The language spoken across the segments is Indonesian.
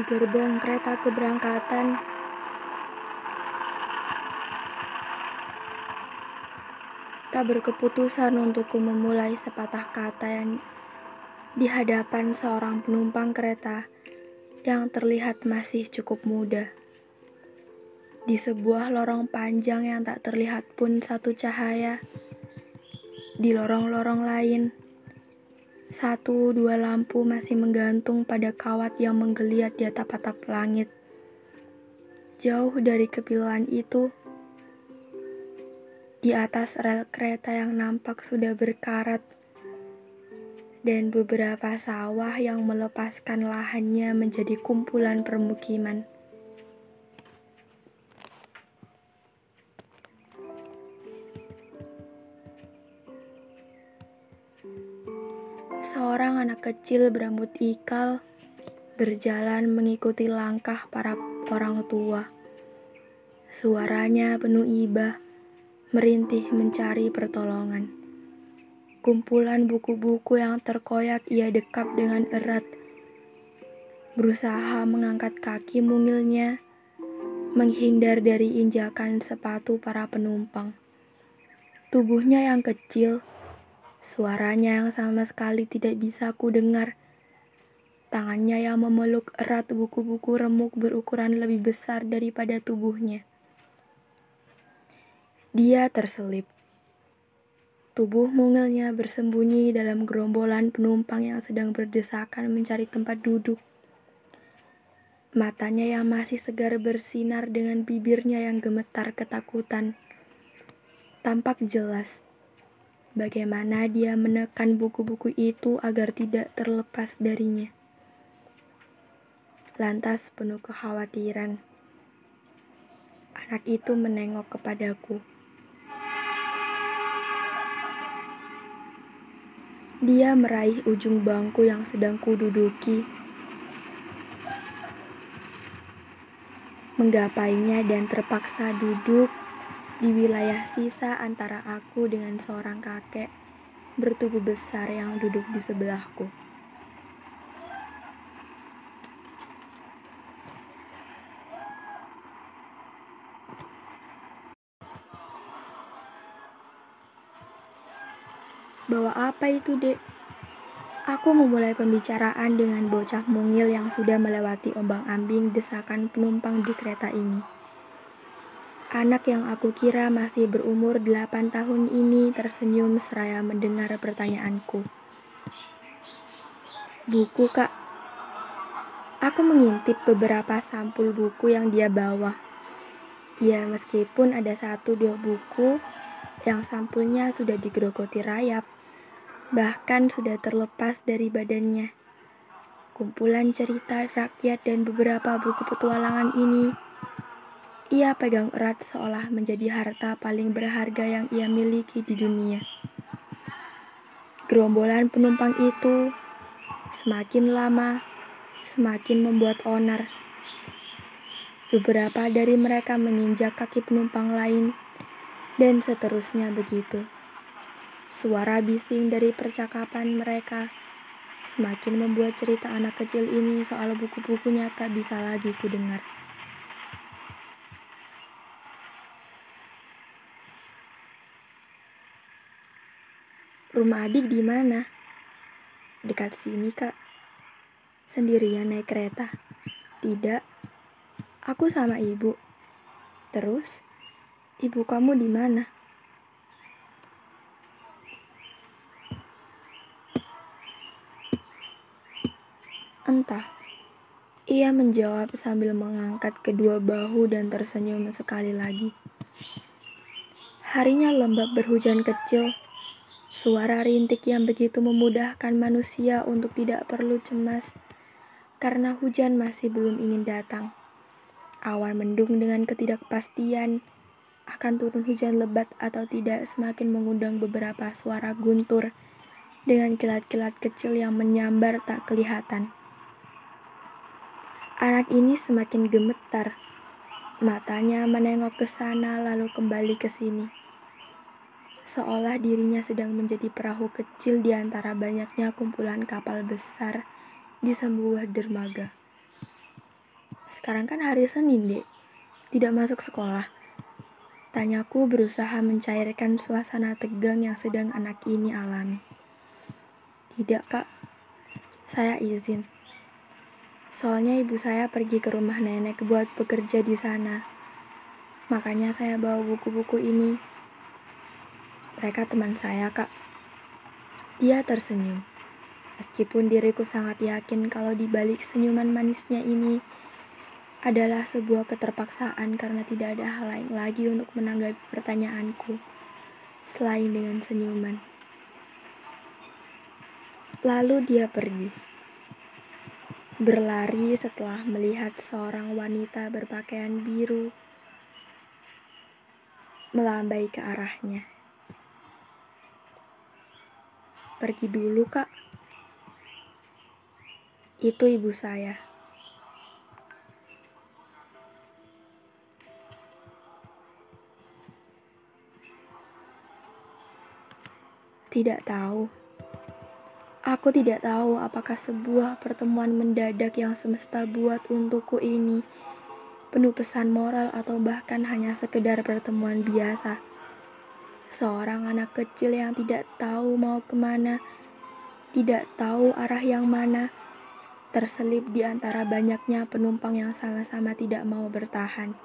Di gerbong kereta keberangkatan, tak berkeputusan untukku memulai sepatah kata yang di hadapan seorang penumpang kereta yang terlihat masih cukup muda. Di sebuah lorong panjang yang tak terlihat pun satu cahaya, di lorong-lorong lain satu dua lampu masih menggantung pada kawat yang menggeliat di atap-atap langit. Jauh dari kepiluan itu, di atas rel kereta yang nampak sudah berkarat, dan beberapa sawah yang melepaskan lahannya menjadi kumpulan permukiman. Kecil berambut ikal berjalan mengikuti langkah para orang tua. Suaranya penuh iba, merintih mencari pertolongan. Kumpulan buku-buku yang terkoyak ia dekap dengan erat. Berusaha mengangkat kaki mungilnya, menghindar dari injakan sepatu para penumpang. Tubuhnya yang kecil Suaranya yang sama sekali tidak bisa ku dengar. Tangannya yang memeluk erat buku-buku remuk berukuran lebih besar daripada tubuhnya. Dia terselip. Tubuh mungilnya bersembunyi dalam gerombolan penumpang yang sedang berdesakan mencari tempat duduk. Matanya yang masih segar bersinar dengan bibirnya yang gemetar ketakutan. Tampak jelas bagaimana dia menekan buku-buku itu agar tidak terlepas darinya. Lantas penuh kekhawatiran, anak itu menengok kepadaku. Dia meraih ujung bangku yang sedang kududuki, menggapainya dan terpaksa duduk di wilayah sisa antara aku dengan seorang kakek bertubuh besar yang duduk di sebelahku. Bawa apa itu, Dek? Aku memulai pembicaraan dengan bocah mungil yang sudah melewati ombang-ambing desakan penumpang di kereta ini. Anak yang aku kira masih berumur delapan tahun ini tersenyum seraya mendengar pertanyaanku. Buku, Kak. Aku mengintip beberapa sampul buku yang dia bawa. Ya, meskipun ada satu dua buku yang sampulnya sudah digerogoti rayap, bahkan sudah terlepas dari badannya. Kumpulan cerita rakyat dan beberapa buku petualangan ini ia pegang erat seolah menjadi harta paling berharga yang ia miliki di dunia. Gerombolan penumpang itu semakin lama semakin membuat onar. Beberapa dari mereka menginjak kaki penumpang lain, dan seterusnya begitu. Suara bising dari percakapan mereka semakin membuat cerita anak kecil ini soal buku-bukunya tak bisa lagi kudengar. Rumah adik di mana? Dekat sini, Kak. Sendirian naik kereta? Tidak. Aku sama ibu. Terus, ibu kamu di mana? Entah. Ia menjawab sambil mengangkat kedua bahu dan tersenyum sekali lagi. Harinya lembab berhujan kecil Suara rintik yang begitu memudahkan manusia untuk tidak perlu cemas karena hujan masih belum ingin datang. Awan mendung dengan ketidakpastian akan turun hujan lebat atau tidak semakin mengundang beberapa suara guntur dengan kilat-kilat kecil yang menyambar tak kelihatan. Anak ini semakin gemetar. Matanya menengok ke sana lalu kembali ke sini seolah dirinya sedang menjadi perahu kecil di antara banyaknya kumpulan kapal besar di sebuah dermaga. Sekarang kan hari Senin, Dek. Tidak masuk sekolah. Tanyaku berusaha mencairkan suasana tegang yang sedang anak ini alami. Tidak, Kak. Saya izin. Soalnya ibu saya pergi ke rumah nenek buat bekerja di sana. Makanya saya bawa buku-buku ini. Mereka teman saya, Kak. Dia tersenyum. Meskipun diriku sangat yakin kalau di balik senyuman manisnya ini adalah sebuah keterpaksaan karena tidak ada hal lain lagi untuk menanggapi pertanyaanku selain dengan senyuman. Lalu dia pergi. Berlari setelah melihat seorang wanita berpakaian biru melambai ke arahnya. Pergi dulu, Kak. Itu ibu saya. Tidak tahu. Aku tidak tahu apakah sebuah pertemuan mendadak yang semesta buat untukku ini penuh pesan moral atau bahkan hanya sekedar pertemuan biasa. Seorang anak kecil yang tidak tahu mau ke mana, tidak tahu arah yang mana, terselip di antara banyaknya penumpang yang sama-sama tidak mau bertahan.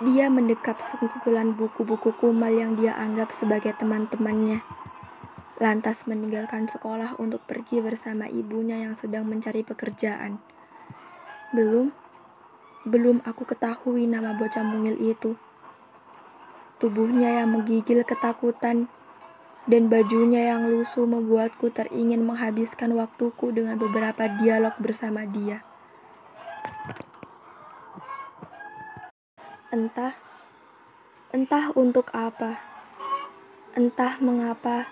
Dia mendekap sekumpulan buku-buku kumal yang dia anggap sebagai teman-temannya. Lantas meninggalkan sekolah untuk pergi bersama ibunya yang sedang mencari pekerjaan. Belum, belum aku ketahui nama bocah mungil itu. Tubuhnya yang menggigil ketakutan dan bajunya yang lusuh membuatku teringin menghabiskan waktuku dengan beberapa dialog bersama dia. Entah, entah untuk apa, entah mengapa,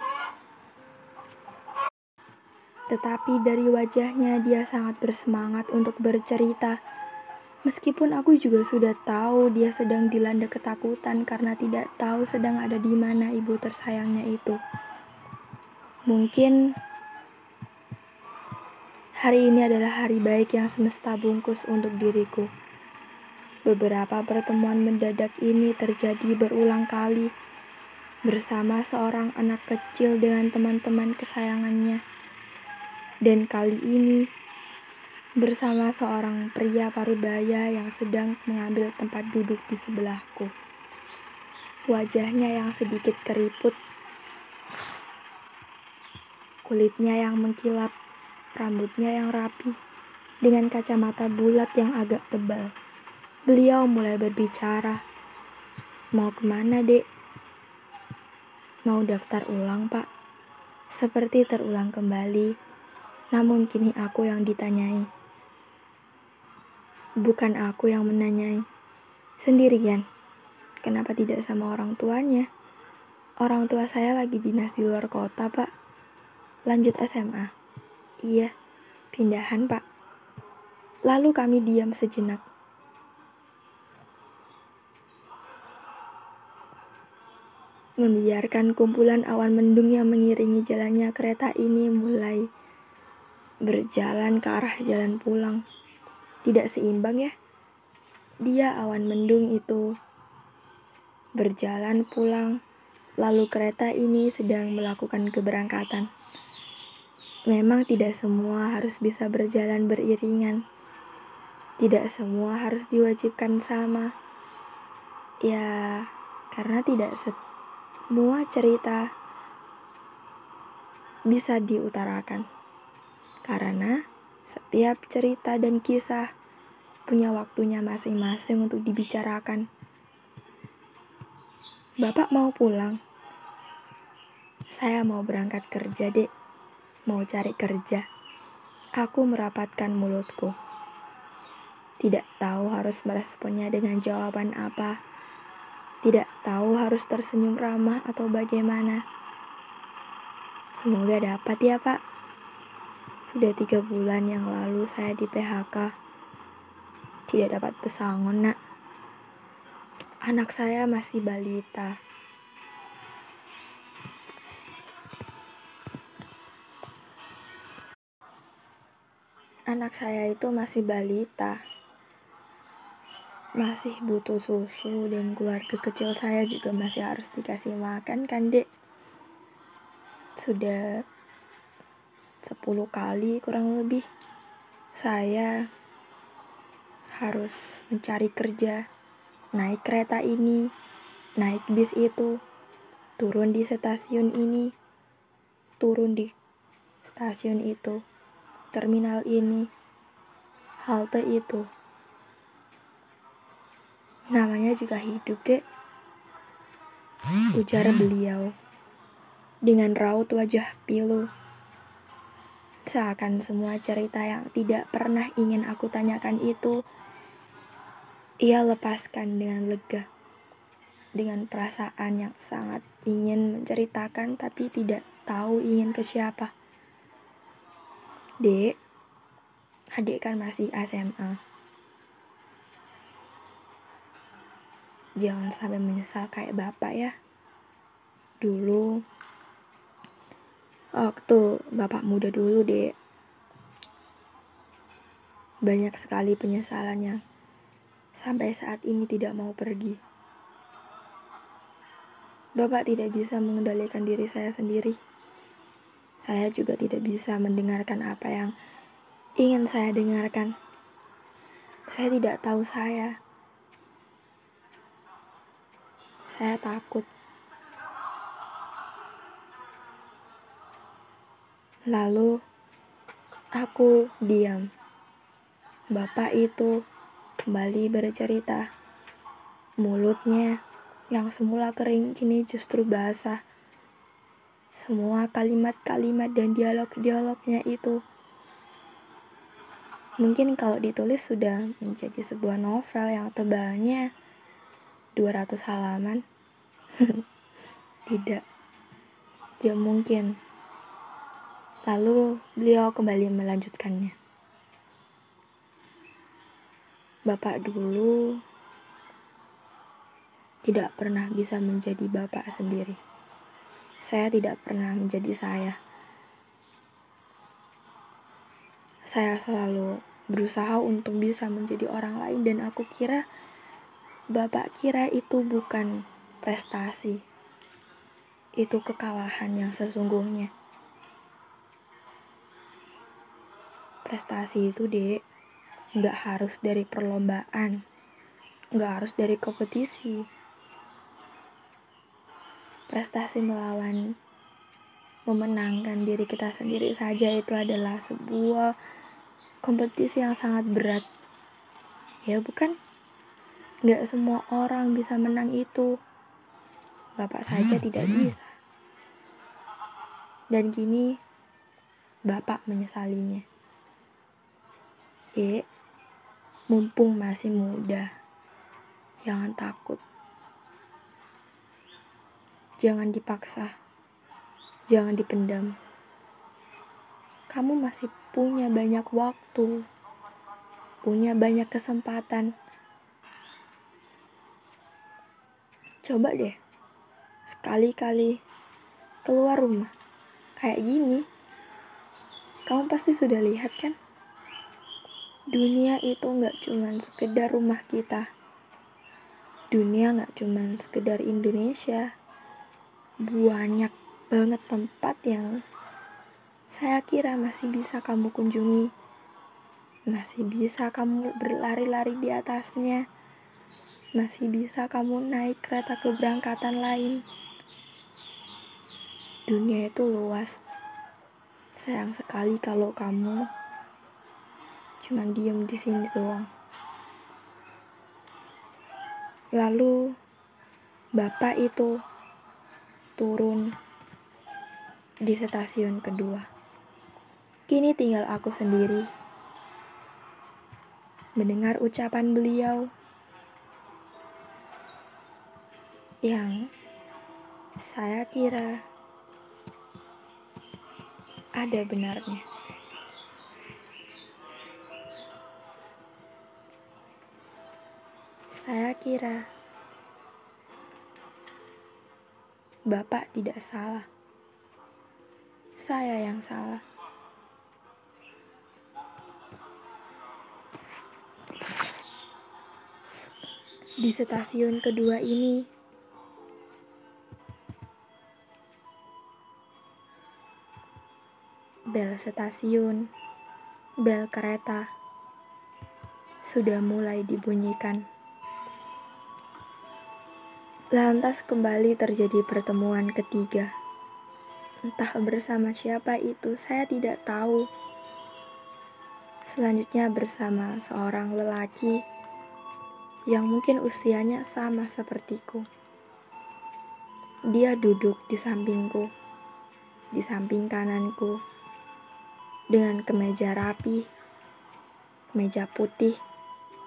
tetapi dari wajahnya dia sangat bersemangat untuk bercerita. Meskipun aku juga sudah tahu dia sedang dilanda ketakutan karena tidak tahu sedang ada di mana ibu tersayangnya itu. Mungkin hari ini adalah hari baik yang semesta bungkus untuk diriku. Beberapa pertemuan mendadak ini terjadi berulang kali bersama seorang anak kecil dengan teman-teman kesayangannya. Dan kali ini bersama seorang pria parubaya yang sedang mengambil tempat duduk di sebelahku. Wajahnya yang sedikit keriput, kulitnya yang mengkilap, rambutnya yang rapi, dengan kacamata bulat yang agak tebal. Beliau mulai berbicara. Mau ke mana, dek? Mau daftar ulang, pak? Seperti terulang kembali, namun kini aku yang ditanyai. Bukan aku yang menanyai. Sendirian. Kenapa tidak sama orang tuanya? Orang tua saya lagi dinas di luar kota, pak. Lanjut SMA. Iya, pindahan, pak. Lalu kami diam sejenak. membiarkan kumpulan awan mendung yang mengiringi jalannya kereta ini mulai berjalan ke arah jalan pulang. Tidak seimbang ya? Dia awan mendung itu berjalan pulang, lalu kereta ini sedang melakukan keberangkatan. Memang tidak semua harus bisa berjalan beriringan. Tidak semua harus diwajibkan sama. Ya, karena tidak semua cerita bisa diutarakan. Karena setiap cerita dan kisah punya waktunya masing-masing untuk dibicarakan. Bapak mau pulang. Saya mau berangkat kerja, Dek. Mau cari kerja. Aku merapatkan mulutku. Tidak tahu harus meresponnya dengan jawaban apa tidak tahu harus tersenyum ramah atau bagaimana. Semoga dapat ya pak. Sudah tiga bulan yang lalu saya di PHK. Tidak dapat pesangon nak. Anak saya masih balita. anak saya itu masih balita. Masih butuh susu dan keluarga kecil saya juga masih harus dikasih makan kan dek? Sudah 10 kali kurang lebih saya harus mencari kerja, naik kereta ini, naik bis itu, turun di stasiun ini, turun di stasiun itu, terminal ini, halte itu. Namanya juga hidup, dek. Ujar beliau dengan raut wajah pilu. Seakan semua cerita yang tidak pernah ingin aku tanyakan itu, ia lepaskan dengan lega dengan perasaan yang sangat ingin menceritakan tapi tidak tahu ingin ke siapa. Dek, adik kan masih SMA. Jangan sampai menyesal kayak bapak ya. Dulu, waktu bapak muda dulu dek, banyak sekali penyesalannya sampai saat ini tidak mau pergi. Bapak tidak bisa mengendalikan diri saya sendiri. Saya juga tidak bisa mendengarkan apa yang ingin saya dengarkan. Saya tidak tahu saya. Saya takut. Lalu aku diam. Bapak itu kembali bercerita. Mulutnya yang semula kering kini justru basah. Semua kalimat-kalimat dan dialog-dialognya itu mungkin kalau ditulis sudah menjadi sebuah novel yang tebalnya 200 halaman. Tidak. Ya mungkin. Lalu beliau kembali melanjutkannya. Bapak dulu tidak pernah bisa menjadi bapak sendiri. Saya tidak pernah menjadi saya. Saya selalu berusaha untuk bisa menjadi orang lain dan aku kira bapak kira itu bukan prestasi. Itu kekalahan yang sesungguhnya. Prestasi itu, Dek, nggak harus dari perlombaan, nggak harus dari kompetisi. Prestasi melawan memenangkan diri kita sendiri saja itu adalah sebuah kompetisi yang sangat berat. Ya bukan? Nggak semua orang bisa menang itu. Bapak saja tidak bisa. Dan kini bapak menyesalinya mumpung masih muda jangan takut Jangan dipaksa. Jangan dipendam. Kamu masih punya banyak waktu. Punya banyak kesempatan. Coba deh. Sekali-kali keluar rumah. Kayak gini. Kamu pasti sudah lihat kan? Dunia itu nggak cuma sekedar rumah kita. Dunia nggak cuma sekedar Indonesia banyak banget tempat yang saya kira masih bisa kamu kunjungi. Masih bisa kamu berlari-lari di atasnya. Masih bisa kamu naik kereta keberangkatan lain. Dunia itu luas. Sayang sekali kalau kamu cuma diem di sini doang. Lalu, bapak itu turun di stasiun kedua. Kini tinggal aku sendiri. Mendengar ucapan beliau yang saya kira ada benarnya. Saya kira Bapak tidak salah. Saya yang salah. Di stasiun kedua ini, bel stasiun, bel kereta sudah mulai dibunyikan. Lantas kembali terjadi pertemuan ketiga. Entah bersama siapa itu, saya tidak tahu. Selanjutnya bersama seorang lelaki yang mungkin usianya sama sepertiku. Dia duduk di sampingku, di samping kananku, dengan kemeja rapi, meja putih,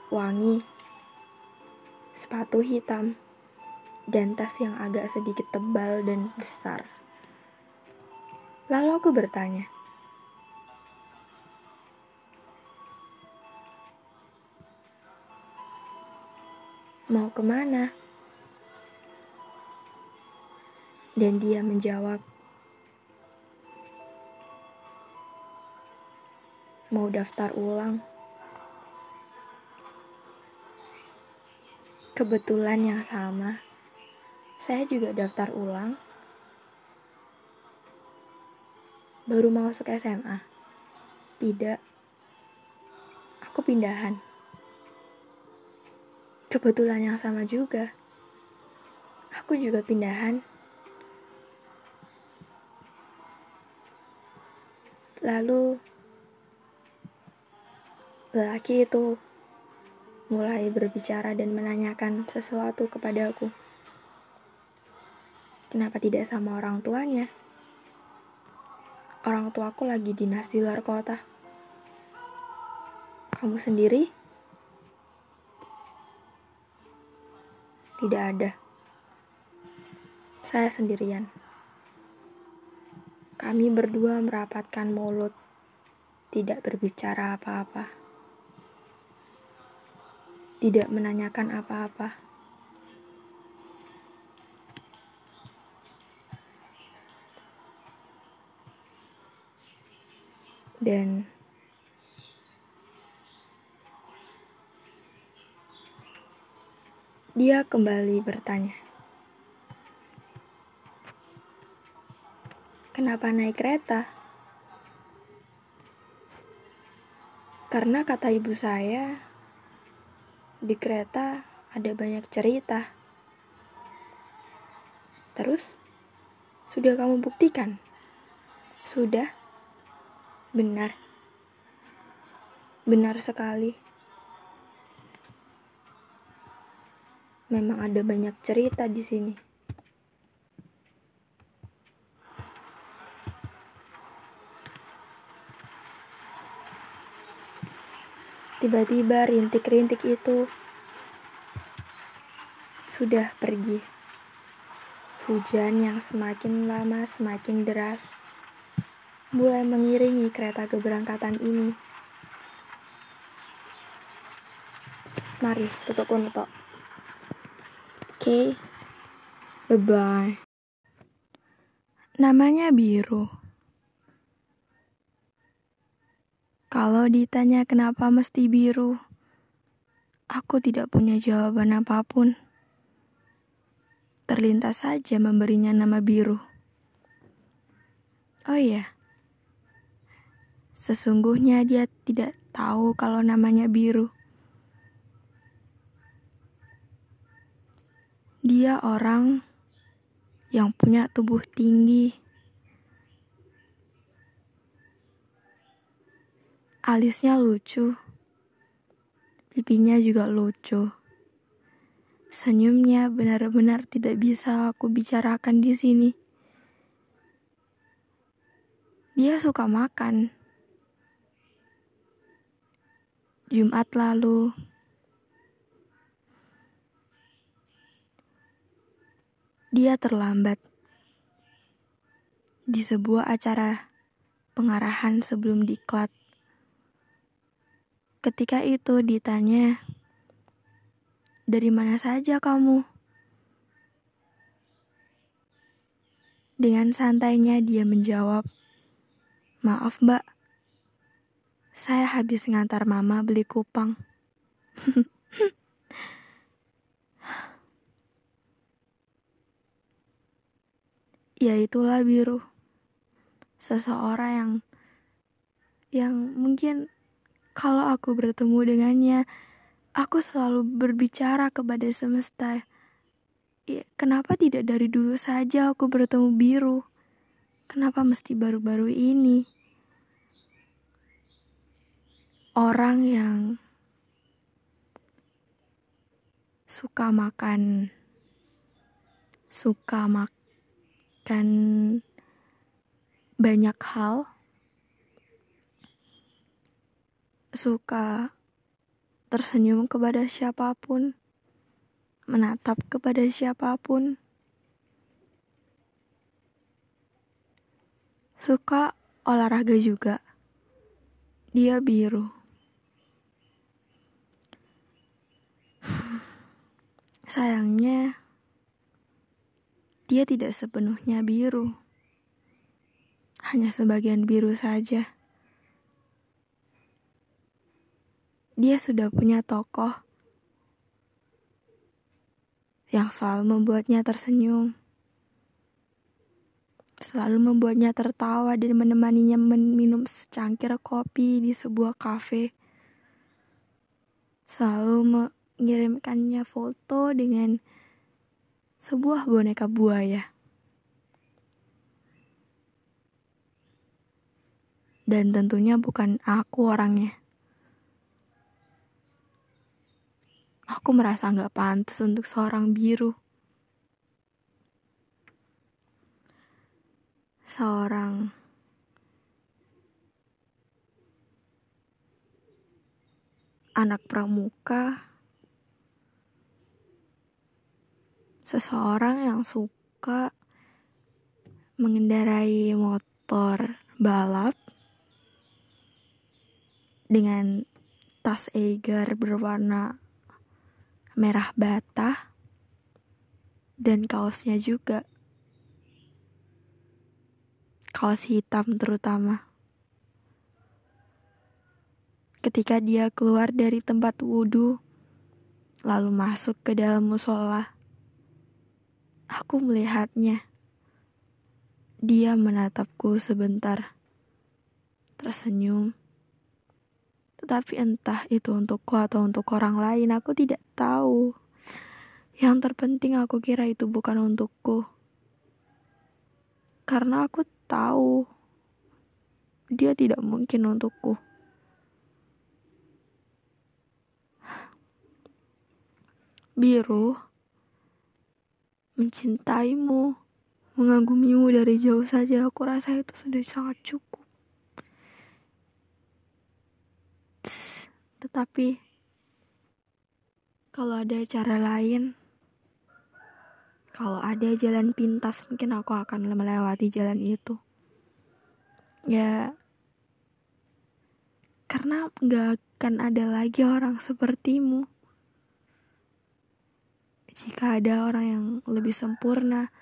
wangi, sepatu hitam, dan tas yang agak sedikit tebal dan besar. Lalu aku bertanya, Mau ke mana? Dan dia menjawab, Mau daftar ulang. Kebetulan yang sama, saya juga daftar ulang. Baru masuk SMA. Tidak. Aku pindahan. Kebetulan yang sama juga. Aku juga pindahan. Lalu lelaki itu mulai berbicara dan menanyakan sesuatu kepadaku. Kenapa tidak sama orang tuanya? Orang tuaku lagi dinas di luar kota. Kamu sendiri? Tidak ada. Saya sendirian. Kami berdua merapatkan mulut, tidak berbicara apa-apa. Tidak menanyakan apa-apa. Dan Dia kembali bertanya, "Kenapa naik kereta?" Karena kata ibu saya, di kereta ada banyak cerita. Terus, sudah kamu buktikan? Sudah? Benar. Benar sekali. Memang ada banyak cerita di sini. Tiba-tiba rintik-rintik itu sudah pergi. Hujan yang semakin lama semakin deras mulai mengiringi kereta keberangkatan ini. Mari tutup untuk okay? Bye-bye. Namanya biru. Kalau ditanya kenapa mesti biru, aku tidak punya jawaban apa pun. Terlintas saja memberinya nama biru. Oh iya, sesungguhnya dia tidak tahu kalau namanya biru. Dia orang yang punya tubuh tinggi. Alisnya lucu. Pipinya juga lucu. Senyumnya benar-benar tidak bisa aku bicarakan di sini. Dia suka makan. Jumat lalu, Dia terlambat di sebuah acara pengarahan sebelum diklat. Ketika itu ditanya, "Dari mana saja kamu?" Dengan santainya dia menjawab, "Maaf, Mbak. Saya habis ngantar mama beli kupang. ya itulah biru. Seseorang yang yang mungkin kalau aku bertemu dengannya, aku selalu berbicara kepada semesta. Ya, kenapa tidak dari dulu saja aku bertemu biru? Kenapa mesti baru-baru ini? Orang yang suka makan suka makan banyak hal, suka tersenyum kepada siapa pun, menatap kepada siapa pun, suka olahraga juga. Dia biru. Sayangnya, dia tidak sepenuhnya biru, hanya sebagian biru saja. Dia sudah punya tokoh yang selalu membuatnya tersenyum, selalu membuatnya tertawa dan menemaninya minum secangkir kopi di sebuah kafe. Selalu mengirimkannya foto dengan sebuah boneka buaya. Dan tentunya bukan aku orangnya. Aku merasa nggak pantas untuk seorang biru. Seorang anak pramuka seseorang yang suka mengendarai motor balap dengan tas Eiger berwarna merah bata dan kaosnya juga. Kaos hitam terutama. Ketika dia keluar dari tempat wudhu lalu masuk ke dalam musola Aku melihatnya. Dia menatapku sebentar, tersenyum. Tetapi entah itu untukku atau untuk orang lain, aku tidak tahu. Yang terpenting aku kira itu bukan untukku. Karena aku tahu dia tidak mungkin untukku. Biru mencintaimu, mengagumimu dari jauh saja, aku rasa itu sudah sangat cukup. Tetapi, kalau ada cara lain, kalau ada jalan pintas, mungkin aku akan melewati jalan itu. Ya, karena gak akan ada lagi orang sepertimu. Jika ada orang yang lebih sempurna,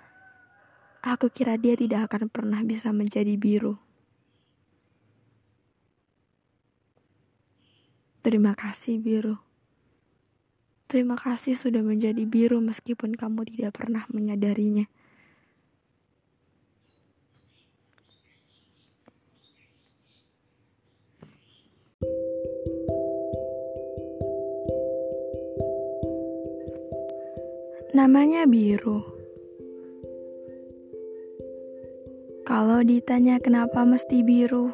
aku kira dia tidak akan pernah bisa menjadi biru. Terima kasih, biru. Terima kasih sudah menjadi biru meskipun kamu tidak pernah menyadarinya. Namanya biru. Kalau ditanya kenapa mesti biru,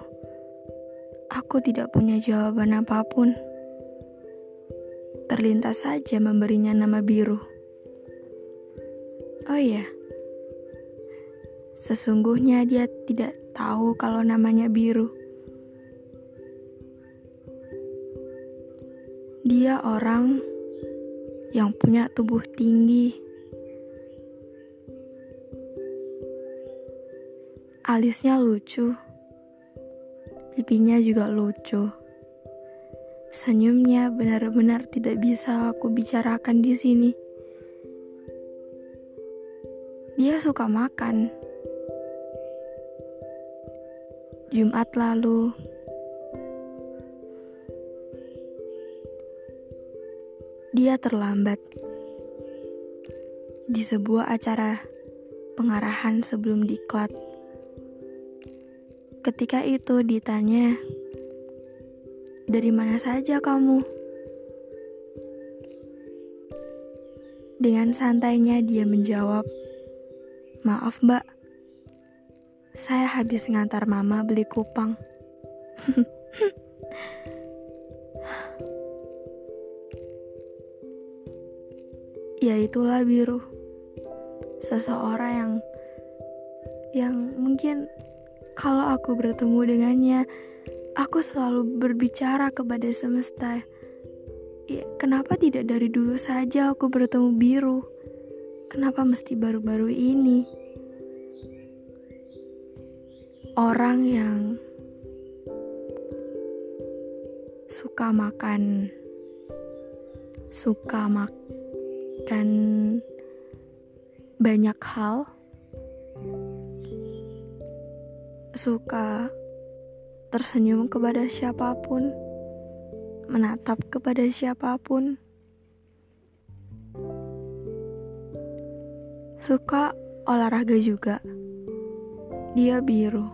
aku tidak punya jawaban apa pun. Terlintas saja memberinya nama biru. Oh iya, sesungguhnya dia tidak tahu kalau namanya biru. Dia orang yang punya tubuh tinggi. Alisnya lucu, pipinya juga lucu. Senyumnya benar-benar tidak bisa aku bicarakan di sini. Dia suka makan. Jumat lalu, dia terlambat di sebuah acara pengarahan sebelum diklat. Ketika itu ditanya, "Dari mana saja kamu?" Dengan santainya dia menjawab, "Maaf, Mbak. Saya habis ngantar Mama beli kupang." ya itulah biru. Seseorang yang yang mungkin kalau aku bertemu dengannya, aku selalu berbicara kepada semesta. Ya, kenapa tidak dari dulu saja aku bertemu biru? Kenapa mesti baru-baru ini? Orang yang suka makan, suka makan banyak hal suka tersenyum kepada siapa pun, menatap kepada siapa pun, suka olahraga juga. Dia biru.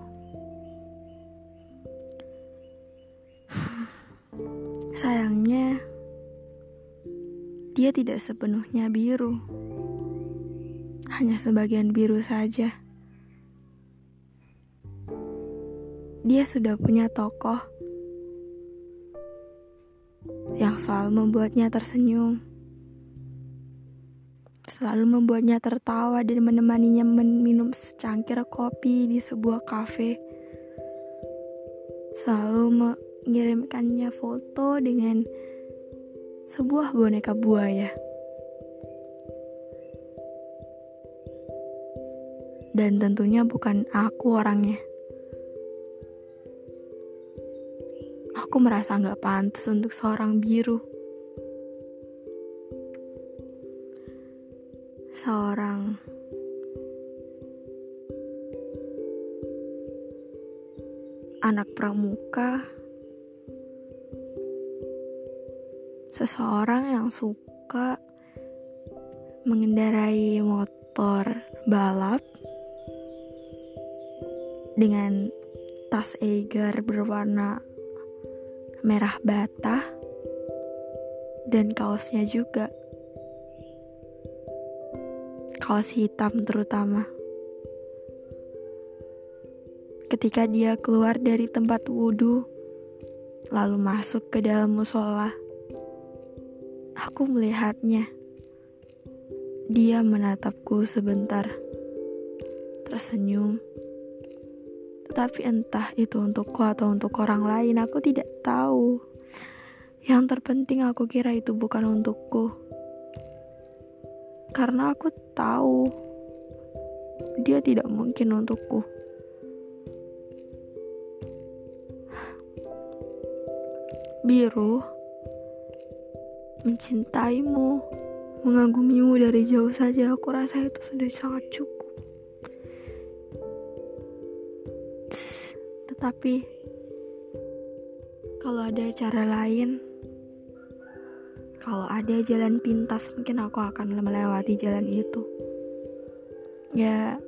Sayangnya, dia tidak sepenuhnya biru, hanya sebagian biru saja. dia sudah punya tokoh yang selalu membuatnya tersenyum, selalu membuatnya tertawa dan menemaninya meminum secangkir kopi di sebuah kafe, selalu mengirimkannya foto dengan sebuah boneka buaya. Dan tentunya bukan aku orangnya. aku merasa nggak pantas untuk seorang biru. Seorang anak pramuka, seseorang yang suka mengendarai motor balap dengan tas Eiger berwarna merah bata, dan kaosnya juga. Kaos hitam terutama. Ketika dia keluar dari tempat wudhu, lalu masuk ke dalam musola, aku melihatnya. Dia menatapku sebentar, tersenyum tapi entah itu untukku atau untuk orang lain, aku tidak tahu. Yang terpenting aku kira itu bukan untukku. Karena aku tahu dia tidak mungkin untukku. Biru mencintaimu, mengagumimu dari jauh saja, aku rasa itu sudah sangat cukup. Tapi kalau ada cara lain, kalau ada jalan pintas, mungkin aku akan melewati jalan itu. Ya,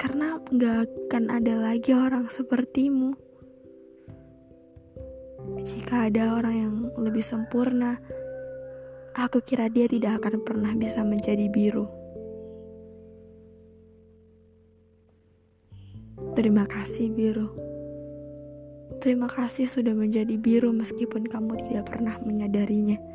karena gak akan ada lagi orang sepertimu. Jika ada orang yang lebih sempurna, aku kira dia tidak akan pernah bisa menjadi biru. Terima kasih biru. Terima kasih sudah menjadi biru meskipun kamu tidak pernah menyadarinya.